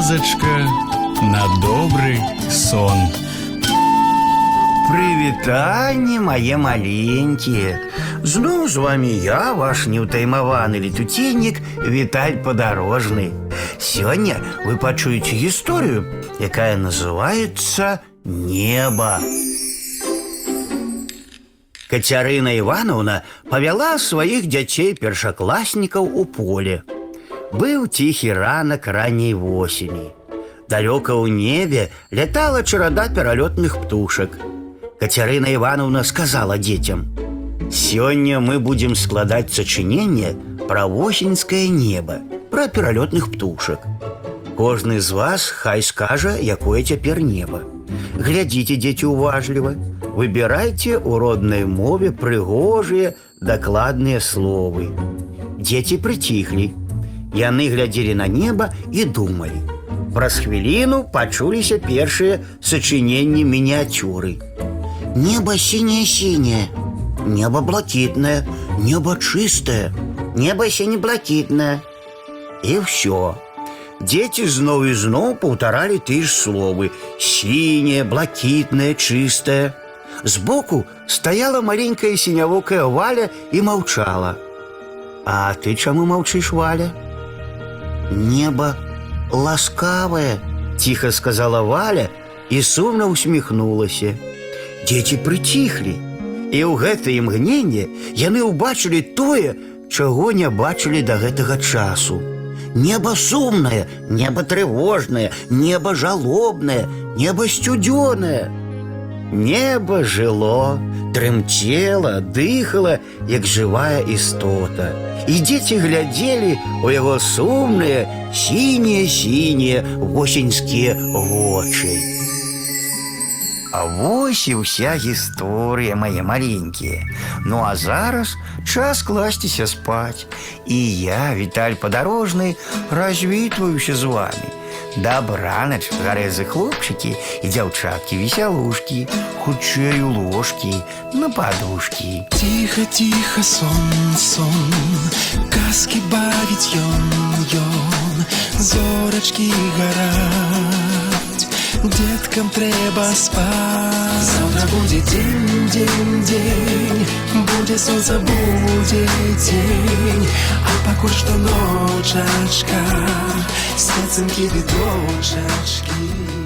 казачка на добрый сон. Прывітанне мае маленькія Зноў з вами я ваш неўтаймаваны летуценнік Віталь падарожны Сёння вы пачуеце гісторыю, якая называется неба Кацярына Івановна павяла сваіх дзяцей першакласнікаў у поле Быў ціхі ранак ранняй восені Далёка ў небе лятала чарада пералётных птушак Кацярына Івановна сказала дзецям: « Сёння мы будем складаць сачыненне пра восеньскае неба, пра пералётных птушак. Кожны з вас хай скажа, якое цяпер неба. Глядзіце, дзеці уважліва, выбірайце ў роднай мове прыгожыя, дакладныя словы. Дзеці прыціхлі. Яны глядзелі на неба і думалі. Праз хвіліну пачуліся першыя сачыненні мініяцюры. Небо синее-синее, небо блакитное, небо чистое, небо сине-блакитное. И все. Дети зноў і зноў паўтаралі ты ж словы: синее, блакитное, чистое. Сбоку стояла маленькая синявокая Валя и молчала. А ты чаму молчишь, Валя? Небо ласкавое, тихо сказала Валя и сумно усмехнулась. Дзеці прыціхлі. І ў гэтае імгненне яны ўбачылі тое, чаго не бачылі да гэтага часу. Неба сумнае, неба трывожнае, неба жалобнае, неба сцюдзёнае. Неба жыло, трымцела, дыхала, як жывая істота. І дзеці глядзелі у яго сумныя, сінія сінія восеньскія вочы. А вось і ўся гісторыя мае маленькія. Ну а зараз час класціся спаць. І я, Віталь падарожны, развітваюся з вами. Дабранач, гарэзы хлопчыкі і дзяўчаткі весялушкі, хутчэй у ложкі, на падушкі. Тихо, тихо, сон, сон, казки бавить ён, ён, зорочки гарать, деткам трэба спать. Завтра будет день, день, день, будет солнце, будет день, а пакуль што ночачка, спецынкі ды дочачкі.